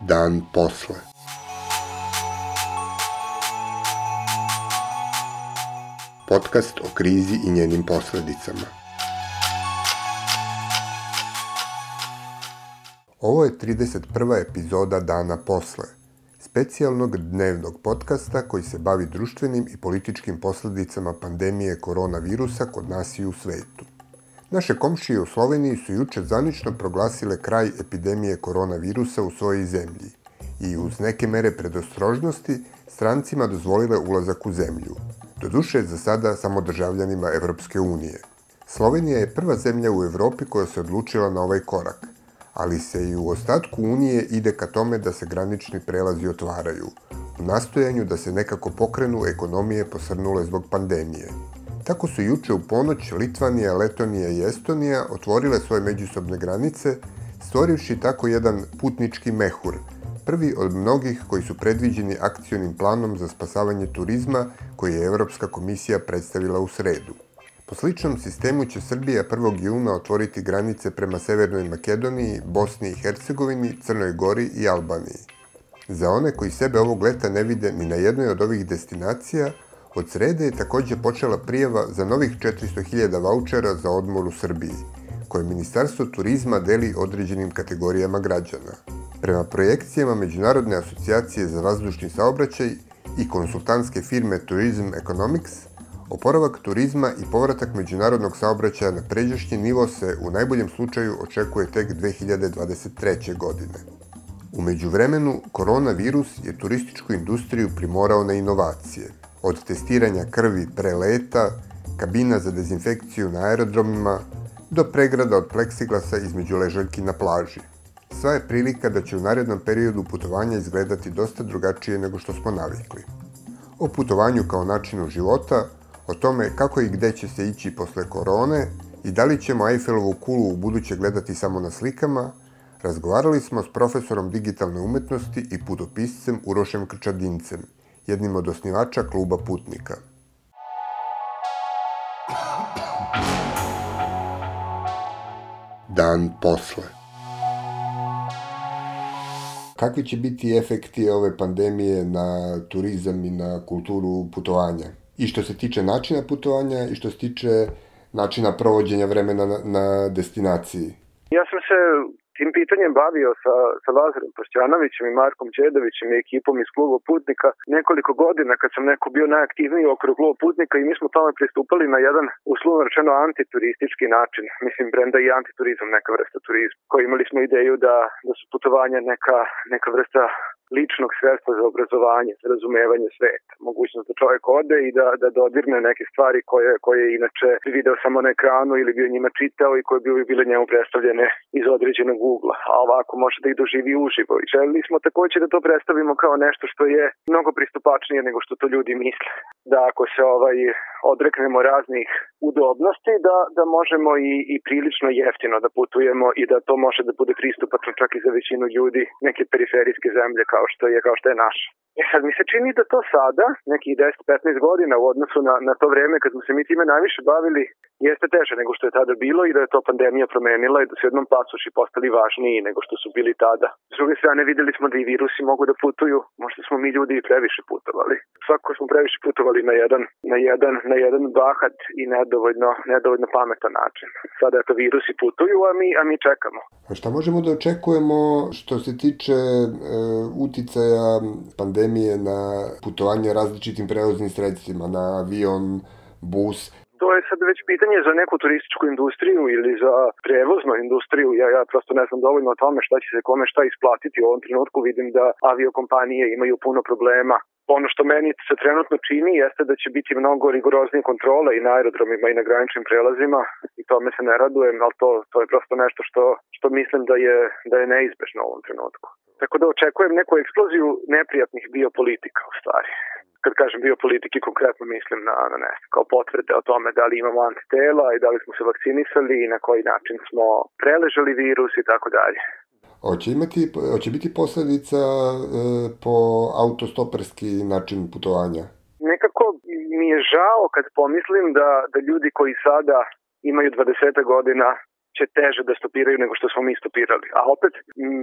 Dan posle. Podcast o krizi i njenim posledicama. Ovo je 31. epizoda Dana posle, specijalnog dnevnog podcasta koji se bavi društvenim i političkim posledicama pandemije koronavirusa kod nas i u svetu. Naše komšije u Sloveniji su juče zanično proglasile kraj epidemije koronavirusa u svojoj zemlji i uz neke mere predostrožnosti strancima dozvolile ulazak u zemlju. Doduše za sada samo državljanima Evropske unije. Slovenija je prva zemlja u Evropi koja se odlučila na ovaj korak, ali se i u ostatku Unije ide ka tome da se granični prelazi otvaraju, u nastojanju da se nekako pokrenu ekonomije posrnule zbog pandemije. Tako su juče u ponoć Litvanija, Letonija i Estonija otvorile svoje međusobne granice, stvorivši tako jedan putnički mehur, prvi od mnogih koji su predviđeni akcionim planom za spasavanje turizma koji je Evropska komisija predstavila u sredu. Po sličnom sistemu će Srbija 1. juna otvoriti granice prema Severnoj Makedoniji, Bosni i Hercegovini, Crnoj Gori i Albaniji. Za one koji sebe ovog leta ne vide ni na jednoj od ovih destinacija, Od srede je takođe počela prijava za novih 400.000 vouchera za odmor u Srbiji, koje Ministarstvo turizma deli određenim kategorijama građana. Prema projekcijama Međunarodne asocijacije za vazdušni saobraćaj i konsultantske firme Tourism Economics, oporavak turizma i povratak međunarodnog saobraćaja na pređašnji nivo se u najboljem slučaju očekuje tek 2023. godine. Umeđu vremenu, koronavirus je turističku industriju primorao na inovacije – od testiranja krvi pre leta, kabina za dezinfekciju na aerodromima, do pregrada od pleksiglasa između ležaljki na plaži. Sva je prilika da će u narednom periodu putovanja izgledati dosta drugačije nego što smo navikli. O putovanju kao načinu života, o tome kako i gde će se ići posle korone i da li ćemo Eiffelovu kulu u buduće gledati samo na slikama, razgovarali smo s profesorom digitalne umetnosti i putopiscem Urošem Krčadincem – jednim od osnivača kluba putnika. Dan posle. Kakvi će biti efekti ove pandemije na turizam i na kulturu putovanja? I što se tiče načina putovanja i što se tiče načina provođenja vremena na, na destinaciji? Ja sam se tim pitanjem bavio sa, sa Lazarom Pašćanovićem i Markom Đedovićem i ekipom iz kluba Putnika nekoliko godina kad sam neko bio najaktivniji okolo kluba Putnika i mi smo tome pristupali na jedan uslovno rečeno antituristički način. Mislim, brenda i antiturizam neka vrsta turizma. Koji imali smo ideju da, da su putovanja neka, neka vrsta ličnog sredstva za obrazovanje, za razumevanje sveta. Mogućnost da čovjek ode i da, da dodirne neke stvari koje, koje je inače video samo na ekranu ili bi o njima čitao i koje bi bile njemu predstavljene iz određenog ugla. A ovako može da ih doživi uživo. I želili smo takođe da to predstavimo kao nešto što je mnogo pristupačnije nego što to ljudi misle. Da ako se ovaj odreknemo raznih udobnosti, da, da možemo i, i prilično jeftino da putujemo i da to može da bude pristupačno čak i za većinu ljudi neke periferijske zemlje kao što je, kao što je naša. E sad mi se čini da to sada, nekih 10-15 godina u odnosu na, na to vreme kad smo se mi time najviše bavili, jeste teže nego što je tada bilo i da je to pandemija promenila i da su jednom pasoši postali važniji nego što su bili tada. S druge strane videli smo da i virusi mogu da putuju, možda smo mi ljudi i previše putovali. Svako smo previše putovali na jedan, na jedan, na jedan bahat i nedovoljno, nedovoljno pametan način. Sada to virusi putuju, a mi, a mi čekamo. A šta možemo da očekujemo što se tiče e, uticaja pandemije na putovanje različitim prevoznim sredstvima, na avion, bus. To je sad već pitanje za neku turističku industriju ili za prevoznu industriju. Ja, ja prosto ne znam dovoljno o tome šta će se kome šta isplatiti. U ovom trenutku vidim da aviokompanije imaju puno problema ono što meni se trenutno čini jeste da će biti mnogo rigoroznije kontrole i na aerodromima i na graničnim prelazima i tome se ne radujem, ali to, to je prosto nešto što, što mislim da je, da je neizbežno u ovom trenutku. Tako da očekujem neku eksploziju neprijatnih biopolitika u stvari. Kad kažem biopolitiki, konkretno mislim na, na ne, kao potvrde o tome da li imamo antitela i da li smo se vakcinisali i na koji način smo preležali virus i tako dalje. Hoće, imati, hoće biti posledica e, po autostoperski način putovanja? Nekako mi je žao kad pomislim da, da ljudi koji sada imaju 20 godina će teže da stopiraju nego što smo mi stopirali. A opet,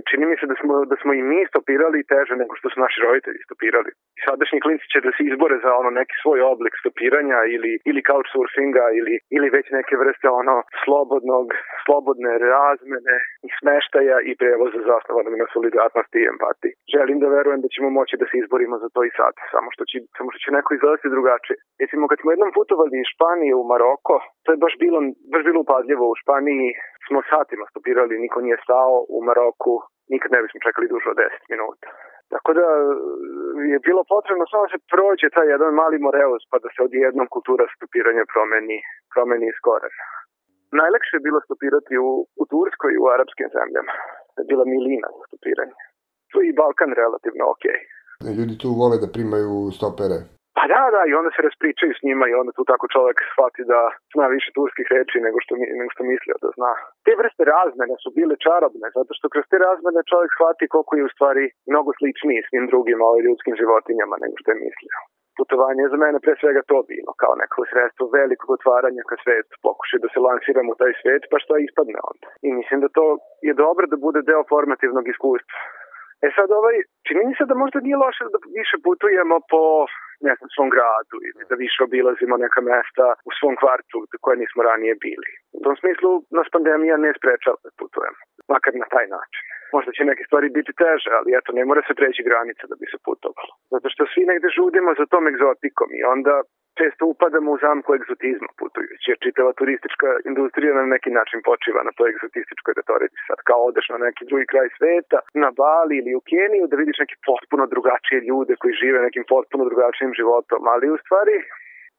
čini mi se da smo, da smo i mi stopirali teže nego što su naši roditelji stopirali. Sadašnji klinci će da se izbore za ono neki svoj oblik stopiranja ili, ili couchsurfinga ili, ili već neke vrste ono slobodnog, slobodne razmene i smeštaja i prevoza zasnovanog na solidarnosti i empatiji. Želim da verujem da ćemo moći da se izborimo za to i sad, samo što će, samo što će neko izgledati drugačije. Recimo, kad smo jednom putovali iz Španije u Maroko, to je baš bilo, baš bilo upadljivo. U Španiji smo satima stopirali, niko nije stao u Maroku, nikad ne bismo čekali duže od 10 minuta. Tako da je bilo potrebno samo da se prođe taj jedan mali moreus pa da se odjednom kultura stopiranja promeni, promeni iz korena. Najlekše je bilo stopirati u, u Turskoj i u arapskim zemljama. Je bila milina za stopiranje. Tu je i Balkan relativno okej. Okay. Ljudi tu vole da primaju stopere. Pa da, da, i onda se raspričaju s njima i onda tu tako čovjek shvati da zna više turskih reči nego što, nego što mislio da zna. Te vrste razmene su bile čarobne, zato što kroz te razmene čovjek shvati koliko je u stvari mnogo sličniji s njim drugim ovaj, ljudskim životinjama nego što je mislio. Putovanje je za mene pre svega to bilo, kao neko sredstvo velikog otvaranja ka svetu, pokušaj da se lansiram u taj svet, pa šta ispadne onda. I mislim da to je dobro da bude deo formativnog iskustva. E sad ovaj, čini mi se da možda nije loše da više putujemo po ne znam, svom gradu ili da više obilazimo neka mesta u svom kvartu koje nismo ranije bili. U tom smislu nas pandemija ne sprečava da putujemo, makar na taj način. Možda će neke stvari biti teže, ali eto, ne mora se preći granica da bi se putovalo. Zato što svi negde žudimo za tom egzotikom i onda često upadamo u zamku egzotizma putujući, jer čitava turistička industrija na neki način počiva na toj egzotističkoj retorici. Sad kao odeš na neki drugi kraj sveta, na Bali ili u Keniju, da vidiš neke potpuno drugačije ljude koji žive nekim potpuno drugačijim životom, ali u stvari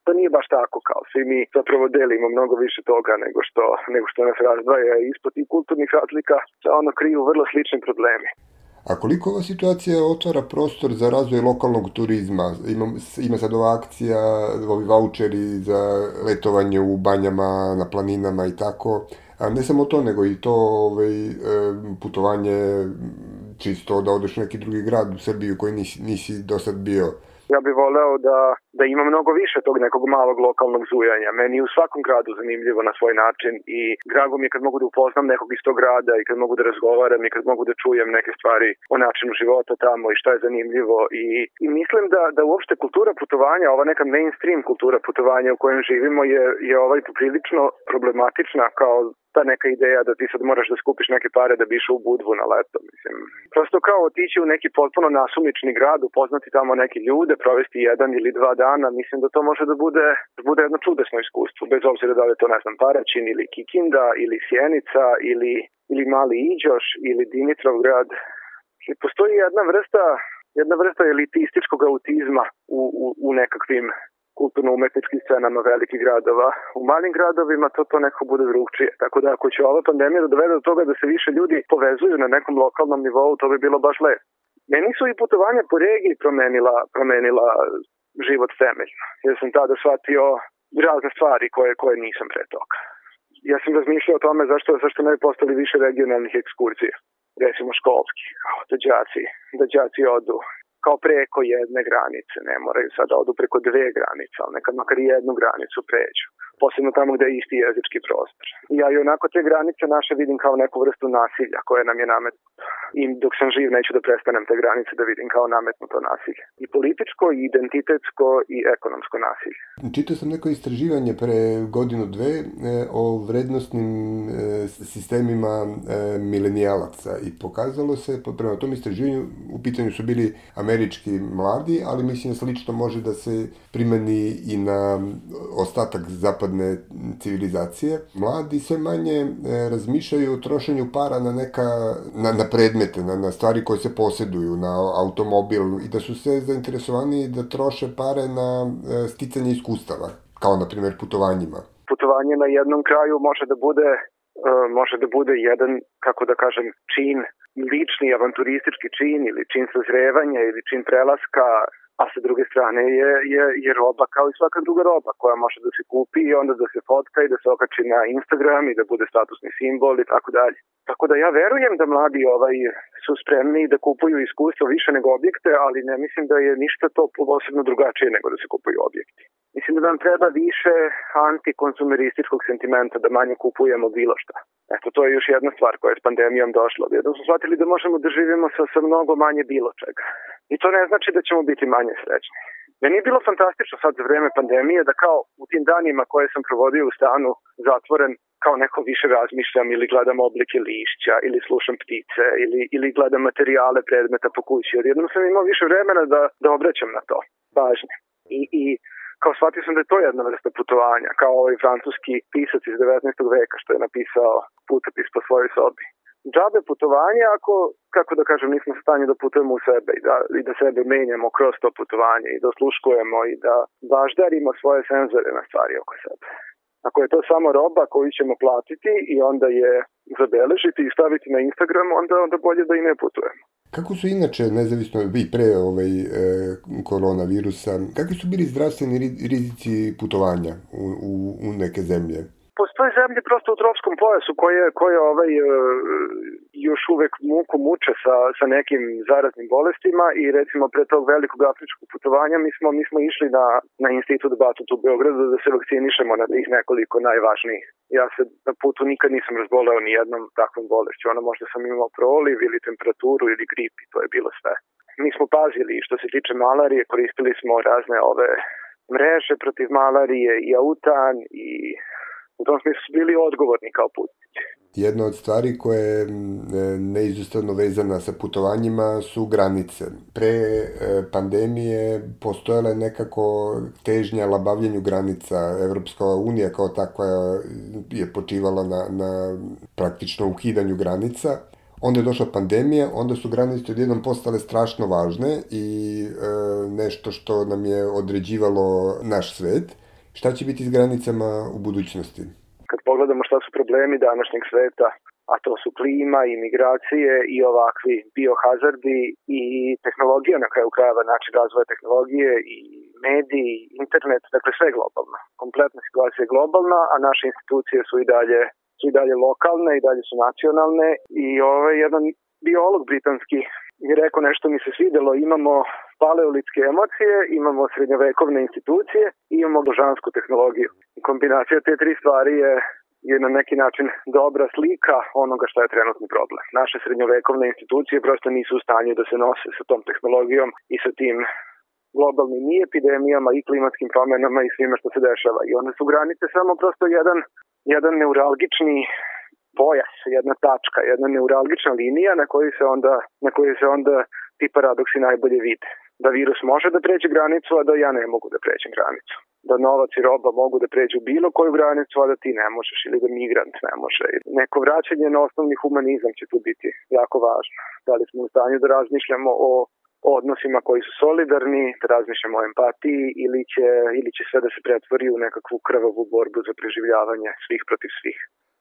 to nije baš tako kao svi mi zapravo delimo mnogo više toga nego što, nego što nas razdvaja ispod tih kulturnih razlika se ono kriju vrlo slični problemi. A koliko ova situacija otvara prostor za razvoj lokalnog turizma? Ima, ima sad ova akcija, ovi voucheri za letovanje u banjama, na planinama i tako. A ne samo to, nego i to ovaj, putovanje čisto da odeš u neki drugi grad u Srbiju koji nisi, nisi do sad bio ja bih voleo da, da ima mnogo više tog nekog malog lokalnog zujanja. Meni je u svakom gradu zanimljivo na svoj način i drago mi je kad mogu da upoznam nekog iz tog grada i kad mogu da razgovaram i kad mogu da čujem neke stvari o načinu života tamo i šta je zanimljivo i, i mislim da, da uopšte kultura putovanja, ova neka mainstream kultura putovanja u kojem živimo je, je ovaj poprilično problematična kao ta neka ideja da ti sad moraš da skupiš neke pare da bi išao u Budvu na leto. Mislim, prosto kao otići u neki potpuno nasumični grad, upoznati tamo neke ljude, provesti jedan ili dva dana, mislim da to može da bude, da bude jedno čudesno iskustvo, bez obzira da li je to, ne znam, Paraćin ili Kikinda ili Sjenica ili, ili Mali Iđoš ili Dimitrovgrad. I postoji jedna vrsta jedna vrsta elitističkog autizma u, u, u nekakvim kulturno-umetničkim scenama velikih gradova. U malim gradovima to to neko bude drugčije. Tako da ako će ova pandemija da dovede do toga da se više ljudi povezuju na nekom lokalnom nivou, to bi bilo baš lepo. Meni su i putovanja po regiji promenila, promenila život temeljno. Ja sam tada shvatio razne stvari koje, koje nisam pre toga. Ja sam razmišljao o tome zašto, zašto ne bi postali više regionalnih ekskurzija recimo školski, da đaci, da đaci odu kao preko jedne granice, ne moraju sad da odu preko dve granice, ali nekad makar jednu granicu pređu, posebno tamo gde je isti jezički prostor. Ja i onako te granice naše vidim kao neku vrstu nasilja koje nam je nametnuto. I dok sam živ neću da prestanem te granice da vidim kao nametnuto nasilje. I političko, i identitetsko, i ekonomsko nasilje. Čitao sam neko istraživanje pre godinu dve e, o vrednostnim e, sistemima e, milenijalaca i pokazalo se, prema tom istraživanju, u pitanju su bili američki mladi, ali mislim da slično može da se primeni i na ostatak zapadne civilizacije. Mladi sve manje e, razmišljaju o trošenju para na neka na, na predmete, na, na stvari koje se poseduju, na automobil i da su sve zainteresovani da troše pare na e, sticanje iskustava, kao na primjer putovanjima. Putovanje na jednom kraju može da bude e, može da bude jedan, kako da kažem, čin lični avanturistički čin ili čin sazrevanja ili čin prelaska, a sa druge strane je, je, je roba kao i svaka druga roba koja može da se kupi i onda da se fotka i da se okači na Instagram i da bude statusni simbol i tako dalje. Tako da ja verujem da mladi ovaj su spremni da kupuju iskustvo više nego objekte, ali ne mislim da je ništa to posebno drugačije nego da se kupuju objekti. Mislim da nam treba više antikonsumerističkog sentimenta, da manje kupujemo bilo šta. Eto, to je još jedna stvar koja je s pandemijom došla. Jedno smo shvatili da možemo da živimo sa, sa mnogo manje bilo čega. I to ne znači da ćemo biti manje srećni. Meni je bilo fantastično sad za vreme pandemije da kao u tim danima koje sam provodio u stanu zatvoren, kao neko više razmišljam ili gledam oblike lišća ili slušam ptice ili, ili gledam materijale predmeta po kući. Odjednom sam imao više vremena da, da obraćam na to pažnje. I, i kao shvatio sam da je to jedna vrsta putovanja, kao ovaj francuski pisac iz 19. veka što je napisao putopis po svojoj sobi. Džabe putovanje ako, kako da kažem, nismo u stanju da putujemo u sebe i da, i da sebe menjamo kroz to putovanje i da osluškujemo i da baždarimo svoje senzore na stvari oko sebe. Ako je to samo roba koju ćemo platiti i onda je zabeležiti i staviti na Instagram, onda, onda bolje da i ne putujemo. Kako su inače, nezavisno vi pre ovaj, e, koronavirusa, kakvi su bili zdravstveni rizici putovanja u, u, u neke zemlje? Postoje zemlje prosto u tropskom pojasu koje, koje ovaj, e, još uvek muku muče sa, sa nekim zaraznim bolestima i recimo pre tog velikog afričkog putovanja mi smo, mi smo išli na, na institut Batut u Beogradu da se vakcinišemo na tih nekoliko najvažnijih. Ja se na putu nikad nisam razboleo ni jednom takvom bolešću. Ono možda sam imao proliv ili temperaturu ili grip i to je bilo sve. Mi smo pazili što se tiče malarije, koristili smo razne ove mreže protiv malarije i autan i u tom smislu su bili odgovorni kao putnici. Jedna od stvari koja je neizostavno vezana sa putovanjima su granice. Pre e, pandemije postojala je nekako težnja labavljenju granica. Evropska unija kao takva je počivala na, na praktično ukidanju granica. Onda je došla pandemija, onda su granice odjednom postale strašno važne i e, nešto što nam je određivalo naš svet. Šta će biti s granicama u budućnosti? Kad pogledamo šta su problemi današnjeg sveta, a to su klima i migracije i ovakvi biohazardi i tehnologija na kraju krajeva, način razvoja tehnologije i mediji, internet, dakle sve globalno. Kompletna situacija je globalna, a naše institucije su i dalje su i dalje lokalne i dalje su nacionalne i ovaj jedan biolog britanski je rekao nešto mi se svidelo, imamo paleolitske emocije, imamo srednjovekovne institucije i imamo božansku tehnologiju. Kombinacija te tri stvari je je na neki način dobra slika onoga što je trenutni problem. Naše srednjovekovne institucije prosto nisu u stanju da se nose sa tom tehnologijom i sa tim globalnim i epidemijama i klimatskim promenama i svime što se dešava. I onda su granice samo prosto jedan, jedan neuralgični pojas, jedna tačka, jedna neuralgična linija na kojoj se onda, na kojoj se onda ti paradoksi najbolje vide. Da virus može da pređe granicu, a da ja ne mogu da pređem granicu. Da novac i roba mogu da pređu bilo koju granicu, a da ti ne možeš ili da migrant ne može. Neko vraćanje na osnovni humanizam će tu biti jako važno. Da li smo u stanju da razmišljamo o odnosima koji su solidarni, da razmišljamo o empatiji ili će, ili će sve da se pretvori u nekakvu krvavu borbu za preživljavanje svih protiv svih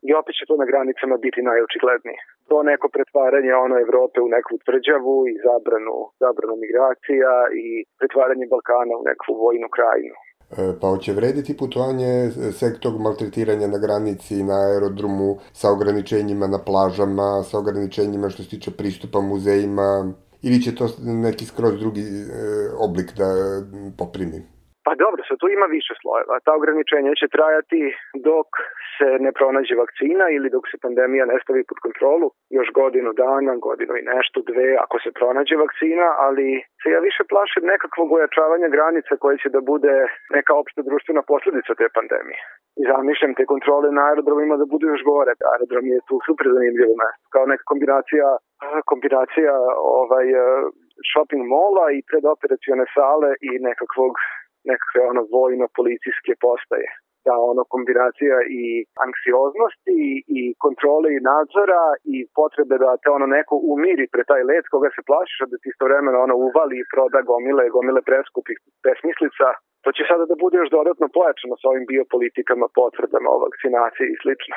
i opet će to na granicama biti najočiglednije. To neko pretvaranje ono Evrope u neku tvrđavu i zabranu, zabranu migracija i pretvaranje Balkana u neku vojnu krajinu. E, pa hoće vrediti putovanje sektor maltretiranja na granici na aerodromu sa ograničenjima na plažama, sa ograničenjima što se tiče pristupa muzejima ili će to neki skroz drugi e, oblik da poprimi? Pa dobro, sad tu ima više slojeva. Ta ograničenja će trajati dok se ne pronađe vakcina ili dok se pandemija ne stavi pod kontrolu, još godinu dana, godinu i nešto, dve, ako se pronađe vakcina, ali se ja više plašim nekakvog ojačavanja granica koje će da bude neka opšta društvena posledica te pandemije. I zamišljam te kontrole na aerodromima da budu još gore. Aerodrom je tu super zanimljivo mesto, kao neka kombinacija kombinacija ovaj shopping mola i predoperacione sale i nekakvog nekakve ono vojno-policijske postaje da ono kombinacija i anksioznosti i kontrole i nadzora i potrebe da te ono neko umiri pre taj let koga se plašiš da ti istovremeno ono uvali i proda gomile, gomile preskupih besmislica. To će sada da bude još dodatno pojačano sa ovim biopolitikama, potvrdama o vakcinaciji i slično.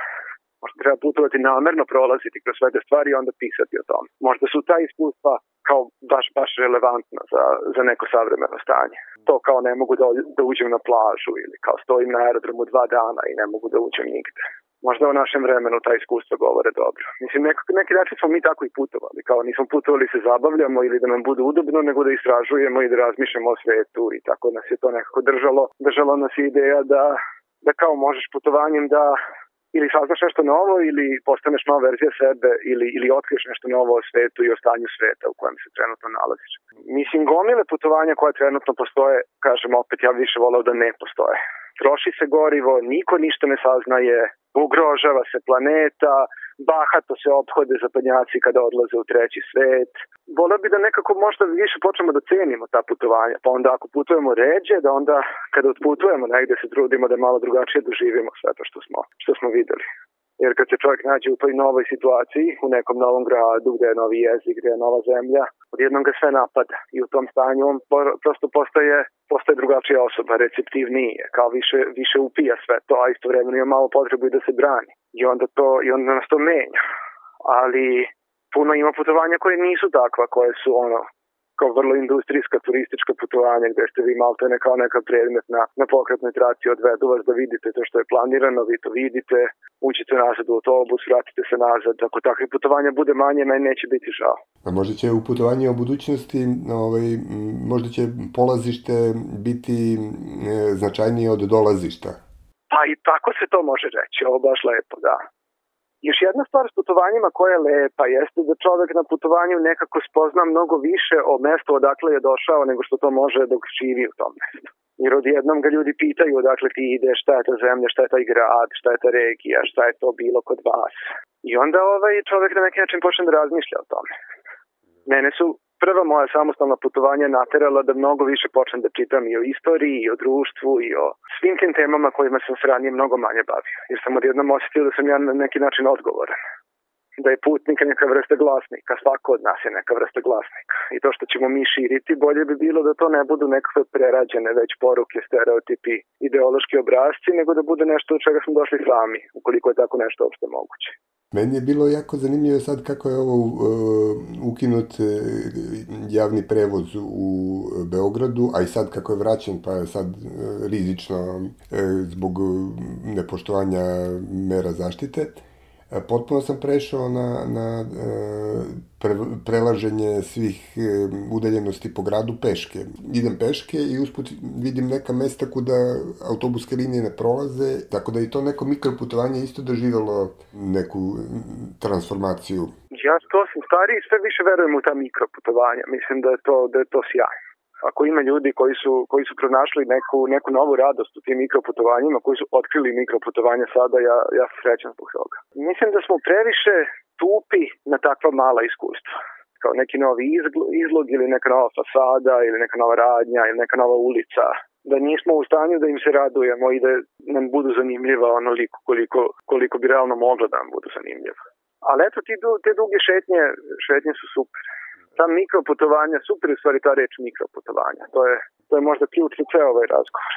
Možda treba putovati namerno prolaziti kroz sve te stvari i onda pisati o tom. Možda su ta iskustva kao baš, baš relevantna za, za neko savremeno stanje. To kao ne mogu da, da uđem na plažu ili kao stojim na aerodromu dva dana i ne mogu da uđem nigde. možda o našem vremenu ta iskustva govore dobro. Mislim, nek, neki način smo mi tako i putovali, kao nismo putovali se zabavljamo ili da nam bude udobno, nego da istražujemo i da razmišljamo o svetu i tako nas je to nekako držalo. Držalo nas ideja da, da kao možeš putovanjem da ili saznaš nešto novo ili postaneš nova verzija sebe ili, ili otkriješ nešto novo o svetu i o stanju sveta u kojem se trenutno nalaziš. Mislim, gomile putovanja koje trenutno postoje, kažem opet, ja više volao da ne postoje. Troši se gorivo, niko ništa ne saznaje, ugrožava se planeta, bahato se obhode zapadnjaci kada odlaze u treći svet. Volio bi da nekako možda više počnemo da cenimo ta putovanja, pa onda ako putujemo ređe, da onda kada odputujemo negde se trudimo da malo drugačije doživimo sve to što smo, što smo videli. Jer kad se čovjek nađe u toj novoj situaciji, u nekom novom gradu gde je novi jezik, gde je nova zemlja, odjednom ga sve napada i u tom stanju on prosto postaje, postaje drugačija osoba, receptivniji, kao više, više upija sve to, a istovremeno ima malo potrebu i da se brani. I onda, to, i onda nas to menja. Ali puno ima putovanja koje nisu takva, koje su ono, kao vrlo industrijska turistička putovanja gde ste vi malo to kao neka predmet na, pokretnoj traci odvedu vas da vidite to što je planirano, vi to vidite, uđete nazad u autobus, vratite se nazad. Ako takvih putovanja bude manje, meni neće biti žao. A možda će u putovanju o budućnosti, ovaj, možda će polazište biti e, značajnije od dolazišta? Pa i tako se to može reći, ovo baš lepo, da. Još jedna stvar s putovanjima koja je lepa jeste da čovek na putovanju nekako spozna mnogo više o mestu odakle je došao nego što to može dok živi u tom mestu. Jer odjednom ga ljudi pitaju odakle ti ideš, šta je ta zemlja, šta je taj grad, šta je ta regija, šta je to bilo kod vas. I onda ovaj čovek na neki način počne da razmišlja o tome. Mene su prva moja samostalna putovanja naterala da mnogo više počnem da čitam i o istoriji, i o društvu, i o svim tim temama kojima sam se ranije mnogo manje bavio. Jer sam odjednom osetio da sam ja na neki način odgovoran. Da je putnik neka vrsta glasnika, svako od nas je neka vrsta glasnika. I to što ćemo mi širiti, bolje bi bilo da to ne budu nekakve prerađene već poruke, stereotipi, ideološki obrazci, nego da bude nešto od čega smo došli sami, ukoliko je tako nešto uopšte moguće. Meni je bilo jako zanimljivo sad kako je ovo uh, ukinut uh, javni prevoz u Beogradu, a i sad kako je vraćen, pa je sad uh, rizično uh, zbog nepoštovanja mera zaštite. E, potpuno sam prešao na, na e, pre, prelaženje svih e, udaljenosti po gradu peške. Idem peške i usput vidim neka mesta kuda autobuske linije ne prolaze, tako da i to neko mikroputovanje isto doživjelo neku transformaciju. Ja to sam stariji, sve više verujem u ta mikroputovanja. Mislim da je to, da je to sjajno ako ima ljudi koji su, koji su pronašli neku, neku novu radost u tim mikroputovanjima, koji su otkrili mikroputovanja sada, ja, ja sam srećan zbog toga. Mislim da smo previše tupi na takva mala iskustva kao neki novi izlog ili neka nova fasada ili neka nova radnja ili neka nova ulica da nismo u stanju da im se radujemo i da nam budu zanimljiva onoliko koliko, koliko bi realno moglo da nam budu zanimljiva. Ali eto, ti, te duge šetnje, šetnje su super ta mikroputovanja, super je stvari ta reč mikroputovanja. To je, to je možda ključ za ceo ovaj razgovor.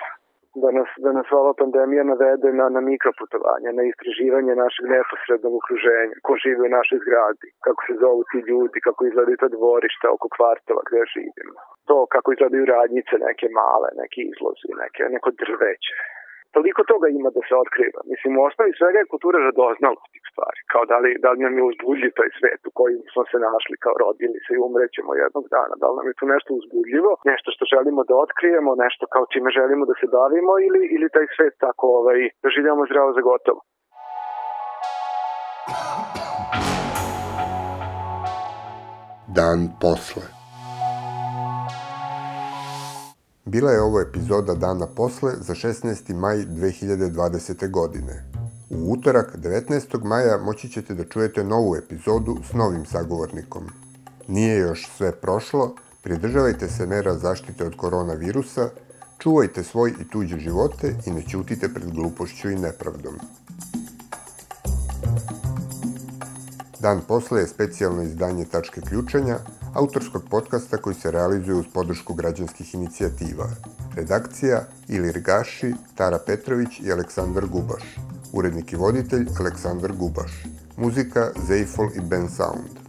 Da nas, da nas ova pandemija navede na, na mikroputovanje, na istraživanje našeg neposrednog okruženja, ko žive u našoj zgradi, kako se zovu ti ljudi, kako izgledaju ta dvorišta oko kvartova gde živimo. To kako izgledaju radnjice neke male, neki izlozi, neke, neko drveće toliko toga ima da se otkriva. Mislim, u osnovi svega je kultura radoznalost tih stvari. Kao da li, da li nam je uzbudljiv taj svet u kojem smo se našli, kao rodili se i umrećemo jednog dana. Da li nam je tu nešto uzbudljivo, nešto što želimo da otkrijemo, nešto kao čime želimo da se bavimo ili, ili taj svet tako ovaj, doživljamo zdravo za gotovo. Dan posle. Bila je ovo epizoda dana posle za 16. maj 2020. godine. U utorak 19. maja moći ćete da čujete novu epizodu s novim sagovornikom. Nije još sve prošlo, pridržavajte se mera zaštite od koronavirusa, čuvajte svoj i tuđe živote i ne ćutite pred glupošću i nepravdom. Dan posle je specijalno izdanje Tačke ključanja, autorskog podcasta koji se realizuje uz podršku građanskih inicijativa. Redakcija Ilir Gaši, Tara Petrović i Aleksandar Gubaš. Urednik i voditelj Aleksandar Gubaš. Muzika Zeifol i Ben Sound.